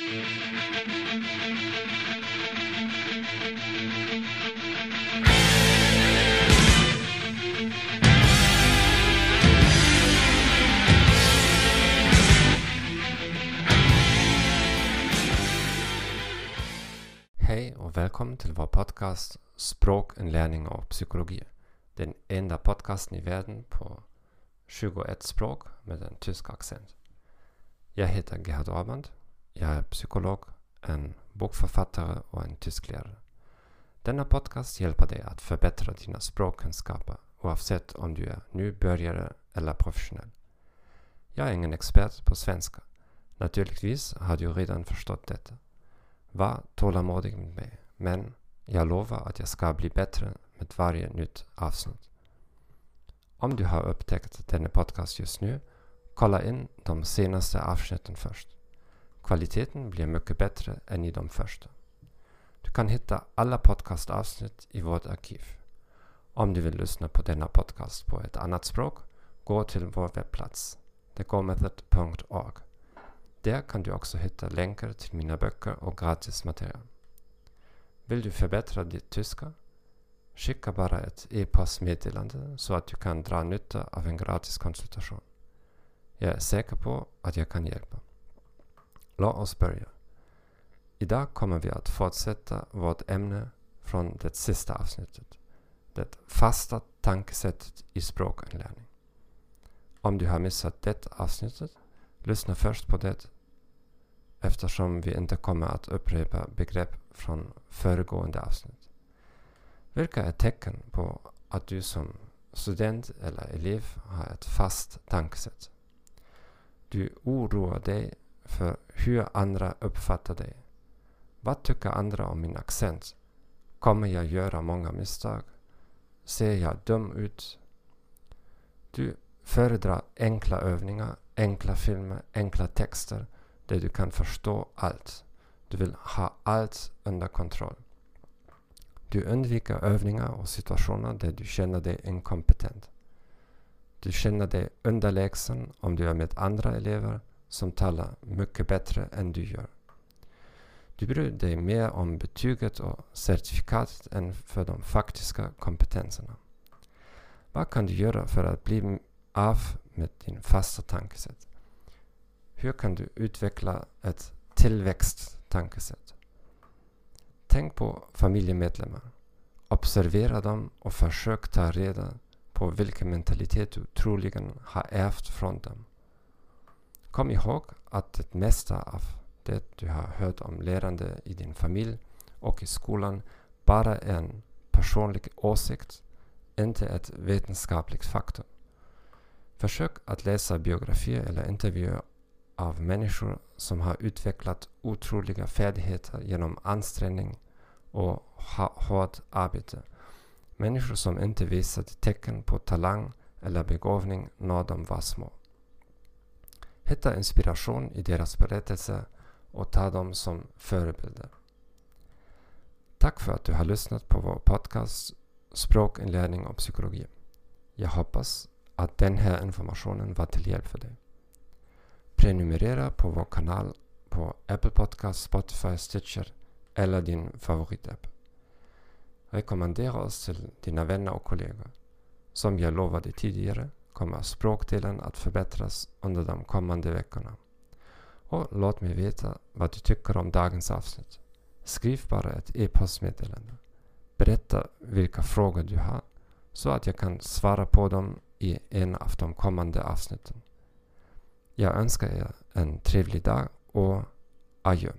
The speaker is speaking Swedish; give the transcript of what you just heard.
Hej och välkommen till vår podcast Språkinlärning och psykologi. Den enda podcasten i världen på 21 språk med en tysk accent. Jag heter Gerhard Orband. Jag är psykolog, en bokförfattare och en tysklärare. Denna podcast hjälper dig att förbättra dina språkkunskaper oavsett om du är nybörjare eller professionell. Jag är ingen expert på svenska. Naturligtvis har du redan förstått detta. Var tålamodig med mig, men jag lovar att jag ska bli bättre med varje nytt avsnitt. Om du har upptäckt denna podcast just nu, kolla in de senaste avsnitten först. Kvaliteten blir mycket bättre än i de första. Du kan hitta alla podcastavsnitt i vårt arkiv. Om du vill lyssna på denna podcast på ett annat språk, gå till vår webbplats, thegomethod.org. Där kan du också hitta länkar till mina böcker och gratis material. Vill du förbättra ditt tyska? Skicka bara ett e-postmeddelande så att du kan dra nytta av en gratis konsultation. Jag är säker på att jag kan hjälpa. Låt oss börja. Idag kommer vi att fortsätta vårt ämne från det sista avsnittet. Det fasta tankesättet i språkinlärning. Om du har missat det avsnittet, lyssna först på det eftersom vi inte kommer att upprepa begrepp från föregående avsnitt. Vilka är tecken på att du som student eller elev har ett fast tankesätt? Du oroar dig för hur andra uppfattar dig. Vad tycker andra om min accent? Kommer jag göra många misstag? Ser jag dum ut? Du föredrar enkla övningar, enkla filmer, enkla texter där du kan förstå allt. Du vill ha allt under kontroll. Du undviker övningar och situationer där du känner dig inkompetent. Du känner dig underlägsen om du är med andra elever som talar mycket bättre än du gör. Du bryr dig mer om betyget och certifikatet än för de faktiska kompetenserna. Vad kan du göra för att bli av med din fasta tankesätt? Hur kan du utveckla ett tillväxttankesätt? Tänk på familjemedlemmar. Observera dem och försök ta reda på vilken mentalitet du troligen har ärvt från dem. Kom ihåg att det mesta av det du har hört om lärande i din familj och i skolan bara är en personlig åsikt, inte ett vetenskapligt faktum. Försök att läsa biografier eller intervjuer av människor som har utvecklat otroliga färdigheter genom ansträngning och hårt arbete. Människor som inte visade tecken på talang eller begåvning när de var små. Hitta inspiration i deras berättelser och ta dem som förebilder. Tack för att du har lyssnat på vår podcast Språkinlärning och psykologi. Jag hoppas att den här informationen var till hjälp för dig. Prenumerera på vår kanal på Apple Podcast, Spotify, Stitcher eller din favoritapp. Rekommendera oss till dina vänner och kollegor. Som jag lovade tidigare kommer språkdelen att förbättras under de kommande veckorna. Och låt mig veta vad du tycker om dagens avsnitt. Skriv bara ett e-postmeddelande. Berätta vilka frågor du har så att jag kan svara på dem i en av de kommande avsnitten. Jag önskar er en trevlig dag och adjö.